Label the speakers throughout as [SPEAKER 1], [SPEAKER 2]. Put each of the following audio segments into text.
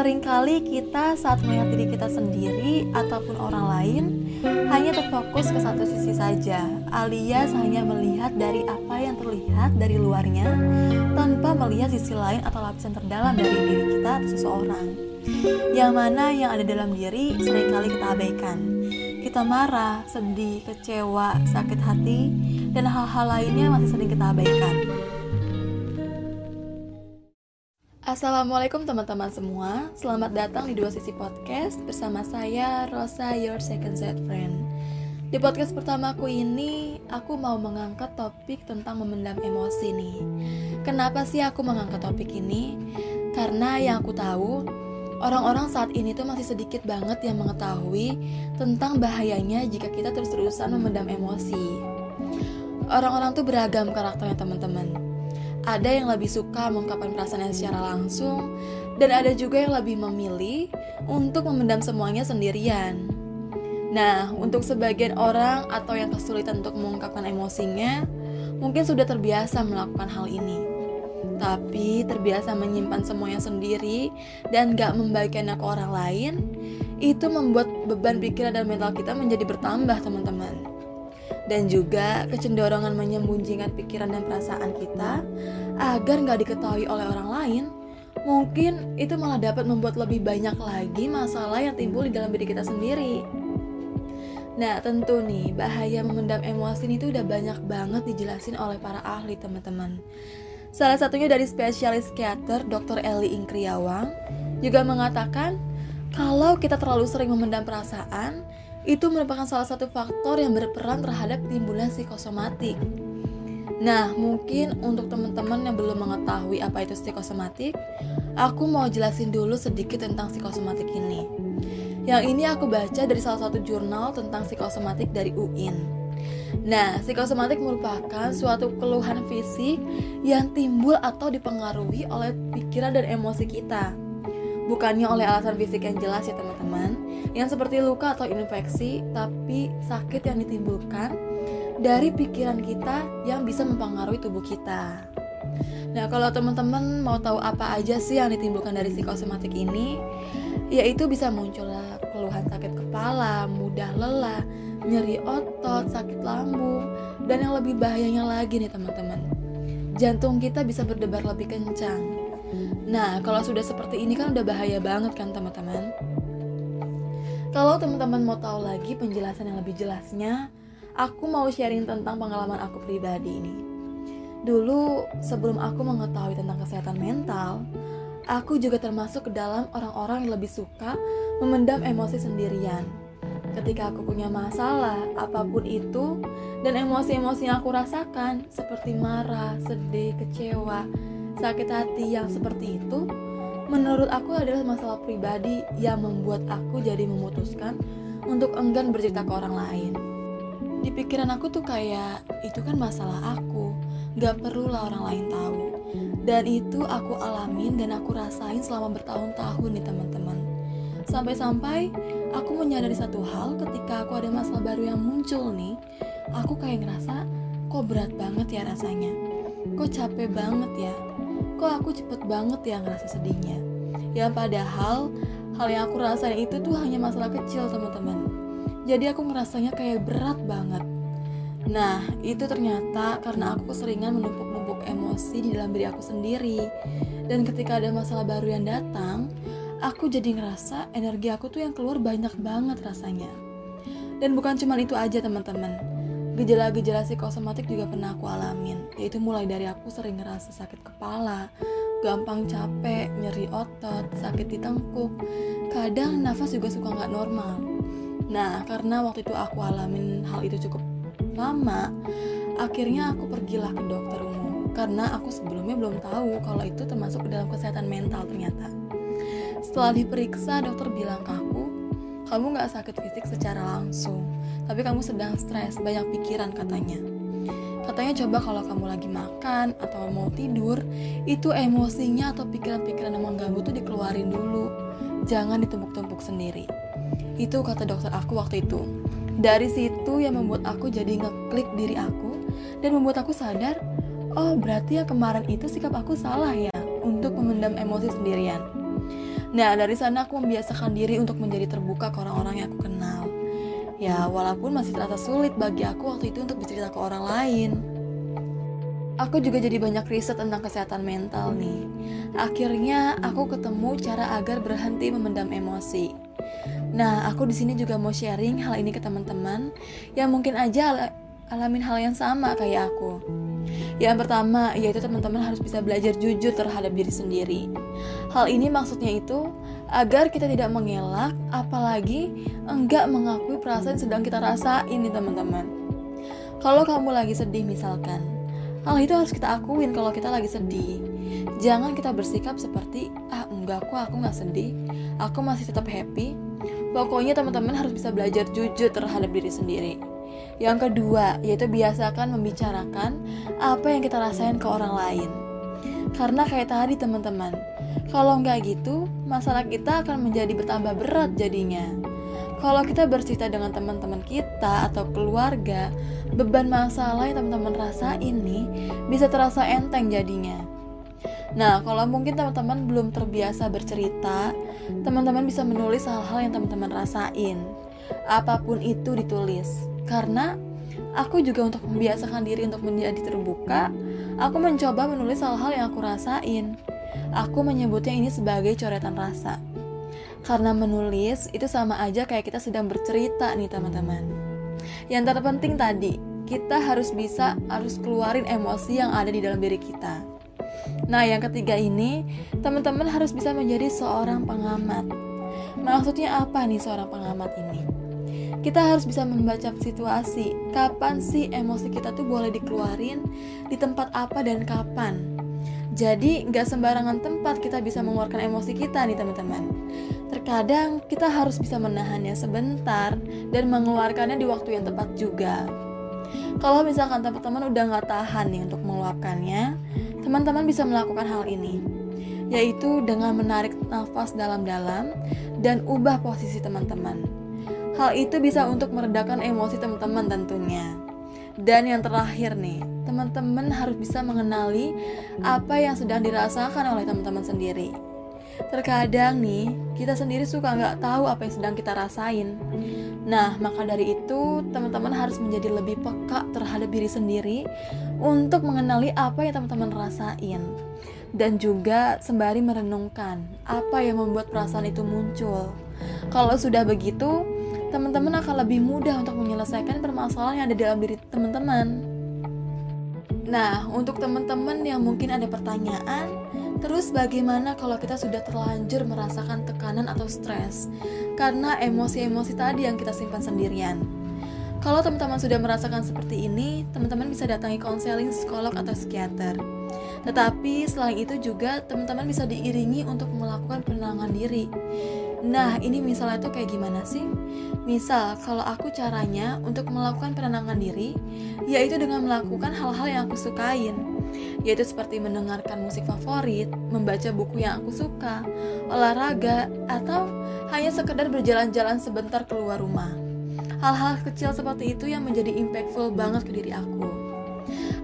[SPEAKER 1] Seringkali kita saat melihat diri kita sendiri ataupun orang lain hanya terfokus ke satu sisi saja, alias hanya melihat dari apa yang terlihat dari luarnya tanpa melihat sisi lain atau lapisan terdalam dari diri kita atau seseorang. Yang mana yang ada dalam diri sering kali kita abaikan. Kita marah, sedih, kecewa, sakit hati, dan hal-hal lainnya masih sering kita abaikan. Assalamualaikum teman-teman semua. Selamat datang di Dua Sisi Podcast Bersama saya, Rosa, your second set friend. Di podcast pertamaku ini Aku mau mengangkat topik tentang memendam emosi nih. Kenapa sih aku mengangkat topik ini? Karena yang aku tahu Orang-orang saat ini tuh masih sedikit banget yang mengetahui Tentang bahayanya jika kita terus-terusan memendam emosi. Orang-orang tuh beragam karakternya teman-teman ada yang lebih suka mengungkapkan perasaannya secara langsung, dan ada juga yang lebih memilih untuk memendam semuanya sendirian. Nah, untuk sebagian orang atau yang kesulitan untuk mengungkapkan emosinya, mungkin sudah terbiasa melakukan hal ini. Tapi terbiasa menyimpan semuanya sendiri dan gak membagikannya ke orang lain, itu membuat beban pikiran dan mental kita menjadi bertambah, teman-teman dan juga kecenderungan menyembunyikan pikiran dan perasaan kita agar nggak diketahui oleh orang lain, mungkin itu malah dapat membuat lebih banyak lagi masalah yang timbul di dalam diri kita sendiri. Nah, tentu nih, bahaya memendam emosi itu udah banyak banget dijelasin oleh para ahli, teman-teman. Salah satunya dari spesialis psikiater Dr. Eli Ingkriawang juga mengatakan kalau kita terlalu sering memendam perasaan, itu merupakan salah satu faktor yang berperan terhadap timbulnya psikosomatik. Nah, mungkin untuk teman-teman yang belum mengetahui apa itu psikosomatik, aku mau jelasin dulu sedikit tentang psikosomatik ini. Yang ini aku baca dari salah satu jurnal tentang psikosomatik dari UIN. Nah, psikosomatik merupakan suatu keluhan fisik yang timbul atau dipengaruhi oleh pikiran dan emosi kita bukannya oleh alasan fisik yang jelas ya teman-teman. Yang seperti luka atau infeksi tapi sakit yang ditimbulkan dari pikiran kita yang bisa mempengaruhi tubuh kita. Nah kalau teman-teman mau tahu apa aja sih yang ditimbulkan dari psikosomatik ini yaitu bisa muncul keluhan sakit kepala mudah lelah nyeri otot sakit lambung dan yang lebih bahayanya lagi nih teman-teman. Jantung kita bisa berdebar lebih kencang Nah, kalau sudah seperti ini kan udah bahaya banget kan teman-teman. Kalau teman-teman mau tahu lagi penjelasan yang lebih jelasnya, aku mau sharing tentang pengalaman aku pribadi ini. Dulu, sebelum aku mengetahui tentang kesehatan mental, aku juga termasuk ke dalam orang-orang yang lebih suka memendam emosi sendirian. Ketika aku punya masalah, apa pun itu, dan emosi-emosi yang aku rasakan, seperti marah, sedih, kecewa, sakit hati yang seperti itu menurut aku adalah masalah pribadi yang membuat aku jadi memutuskan untuk enggan bercerita ke orang lain. Di pikiran aku tuh kayak itu kan masalah aku, gak perlu lah orang lain tahu. Dan itu aku alamin dan aku rasain selama bertahun-tahun nih teman-teman. Sampai-sampai aku menyadari satu hal ketika aku ada masalah baru yang muncul nih, aku kayak ngerasa kok berat banget ya rasanya. Kok capek banget ya? Kok aku cepet banget ya ngerasa sedihnya? Ya padahal hal yang aku rasain itu tuh hanya masalah kecil teman-teman. Jadi aku ngerasanya kayak berat banget. Nah itu ternyata karena aku keseringan menumpuk-numpuk emosi di dalam diri aku sendiri. Dan ketika ada masalah baru yang datang aku jadi ngerasa energi aku tuh yang keluar banyak banget rasanya. Dan bukan cuma itu aja teman-teman Gejala-gejala psikosomatik juga pernah aku alamin, yaitu mulai dari aku sering ngerasa sakit kepala, gampang capek, nyeri otot, sakit di tengkuk, kadang nafas juga suka nggak normal. Nah, karena waktu itu aku alamin hal itu cukup lama, akhirnya aku pergilah ke dokter umum karena aku sebelumnya belum tahu kalau itu termasuk ke dalam kesehatan mental ternyata. Setelah diperiksa, dokter bilang ke aku, kamu nggak sakit fisik secara langsung, tapi kamu sedang stres, banyak pikiran katanya. Katanya coba kalau kamu lagi makan atau mau tidur, itu emosinya atau pikiran-pikiran yang mengganggu tuh dikeluarin dulu. Jangan ditumpuk-tumpuk sendiri. Itu kata dokter aku waktu itu. Dari situ yang membuat aku jadi ngeklik diri aku dan membuat aku sadar, oh berarti yang kemarin itu sikap aku salah ya untuk memendam emosi sendirian. Nah, dari sana aku membiasakan diri untuk menjadi terbuka ke orang-orang yang aku kenal. Ya, walaupun masih terasa sulit bagi aku waktu itu untuk bercerita ke orang lain. Aku juga jadi banyak riset tentang kesehatan mental nih. Akhirnya aku ketemu cara agar berhenti memendam emosi. Nah, aku di sini juga mau sharing hal ini ke teman-teman yang mungkin aja al alamin hal yang sama kayak aku. Yang pertama, yaitu teman-teman harus bisa belajar jujur terhadap diri sendiri. Hal ini maksudnya itu agar kita tidak mengelak, apalagi enggak mengakui perasaan yang sedang kita rasain nih teman-teman. Kalau kamu lagi sedih misalkan, Hal itu harus kita akuin kalau kita lagi sedih. Jangan kita bersikap seperti ah enggak kok aku nggak sedih, aku masih tetap happy. Pokoknya teman-teman harus bisa belajar jujur terhadap diri sendiri. Yang kedua, yaitu biasakan membicarakan apa yang kita rasain ke orang lain. Karena kayak tadi teman-teman, kalau nggak gitu, masalah kita akan menjadi bertambah berat jadinya. Kalau kita bercerita dengan teman-teman kita atau keluarga, beban masalah yang teman-teman rasa ini bisa terasa enteng jadinya. Nah, kalau mungkin teman-teman belum terbiasa bercerita, teman-teman bisa menulis hal-hal yang teman-teman rasain. Apa pun itu ditulis. Karena aku juga untuk membiasakan diri untuk menjadi terbuka, aku mencoba menulis hal-hal yang aku rasain. Aku menyebutnya ini sebagai coretan rasa. Karena menulis itu sama aja kayak kita sedang bercerita nih teman-teman. Yang terpenting tadi, kita harus bisa harus keluarin emosi yang ada di dalam diri kita. Nah, yang ketiga ini, teman-teman harus bisa menjadi seorang pengamat. Maksudnya apa nih seorang pengamat ini? Kita harus bisa membaca situasi, kapan sih emosi kita tuh boleh dikeluarin, di tempat apa dan kapan. Jadi, nggak sembarangan tempat kita bisa mengeluarkan emosi kita nih teman-teman. Terkadang kita harus bisa menahannya sebentar dan mengeluarkannya di waktu yang tepat juga. Kalau misalkan teman-teman udah nggak tahan nih untuk meluapkannya, teman-teman bisa melakukan hal ini, yaitu dengan menarik nafas dalam-dalam dan ubah posisi teman-teman. Hal itu bisa untuk meredakan emosi teman-teman tentunya. Dan yang terakhir nih, teman-teman harus bisa mengenali apa yang sedang dirasakan oleh teman-teman sendiri. Terkadang nih, kita sendiri suka nggak tahu apa yang sedang kita rasain. Nah, maka dari itu, teman-teman harus menjadi lebih peka terhadap diri sendiri untuk mengenali apa yang teman-teman rasain. Dan juga sembari merenungkan apa yang membuat perasaan itu muncul. Kalau sudah begitu, teman-teman akan lebih mudah untuk menyelesaikan permasalahan yang ada dalam diri teman-teman. Nah, untuk teman-teman yang mungkin ada pertanyaan, Terus bagaimana kalau kita sudah terlanjur merasakan tekanan atau stres karena emosi-emosi tadi yang kita simpan sendirian? Kalau teman-teman sudah merasakan seperti ini, teman-teman bisa datangi konseling psikolog atau psikiater. Tetapi selain itu juga teman-teman bisa diiringi untuk melakukan penenangan diri. Nah, ini misalnya tuh kayak gimana sih? Misal, kalau aku caranya untuk melakukan penenangan diri, yaitu dengan melakukan hal-hal yang aku sukain yaitu seperti mendengarkan musik favorit, membaca buku yang aku suka, olahraga, atau hanya sekedar berjalan-jalan sebentar keluar rumah. Hal-hal kecil seperti itu yang menjadi impactful banget ke diri aku.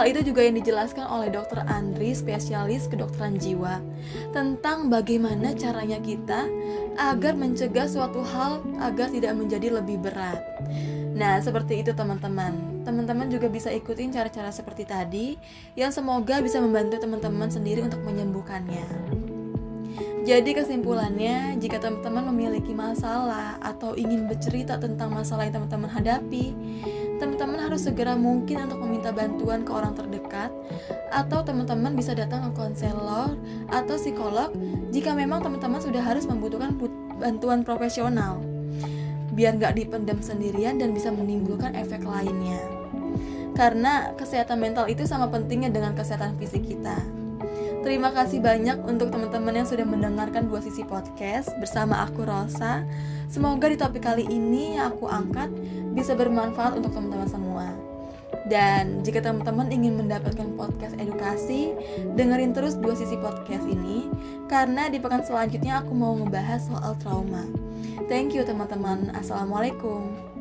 [SPEAKER 1] Hal itu juga yang dijelaskan oleh Dr. Andri, spesialis kedokteran jiwa, tentang bagaimana caranya kita agar mencegah suatu hal agar tidak menjadi lebih berat. Nah, seperti itu teman-teman. Teman-teman juga bisa ikutin cara-cara seperti tadi yang semoga bisa membantu teman-teman sendiri untuk menyembuhkannya. Jadi kesimpulannya, jika teman-teman memiliki masalah atau ingin bercerita tentang masalah yang teman-teman hadapi, teman-teman harus segera mungkin untuk meminta bantuan ke orang terdekat atau teman-teman bisa datang ke konselor atau psikolog jika memang teman-teman sudah harus membutuhkan bantuan profesional biar nggak dipendam sendirian dan bisa menimbulkan efek lainnya. Karena kesehatan mental itu sama pentingnya dengan kesehatan fisik kita. Terima kasih banyak untuk teman-teman yang sudah mendengarkan dua sisi podcast bersama aku Rosa. Semoga di topik kali ini yang aku angkat bisa bermanfaat untuk teman-teman semua. Dan jika teman-teman ingin mendapatkan podcast edukasi, dengerin terus dua sisi podcast ini karena di pekan selanjutnya aku mau ngebahas soal trauma. Thank you teman-teman. Assalamualaikum.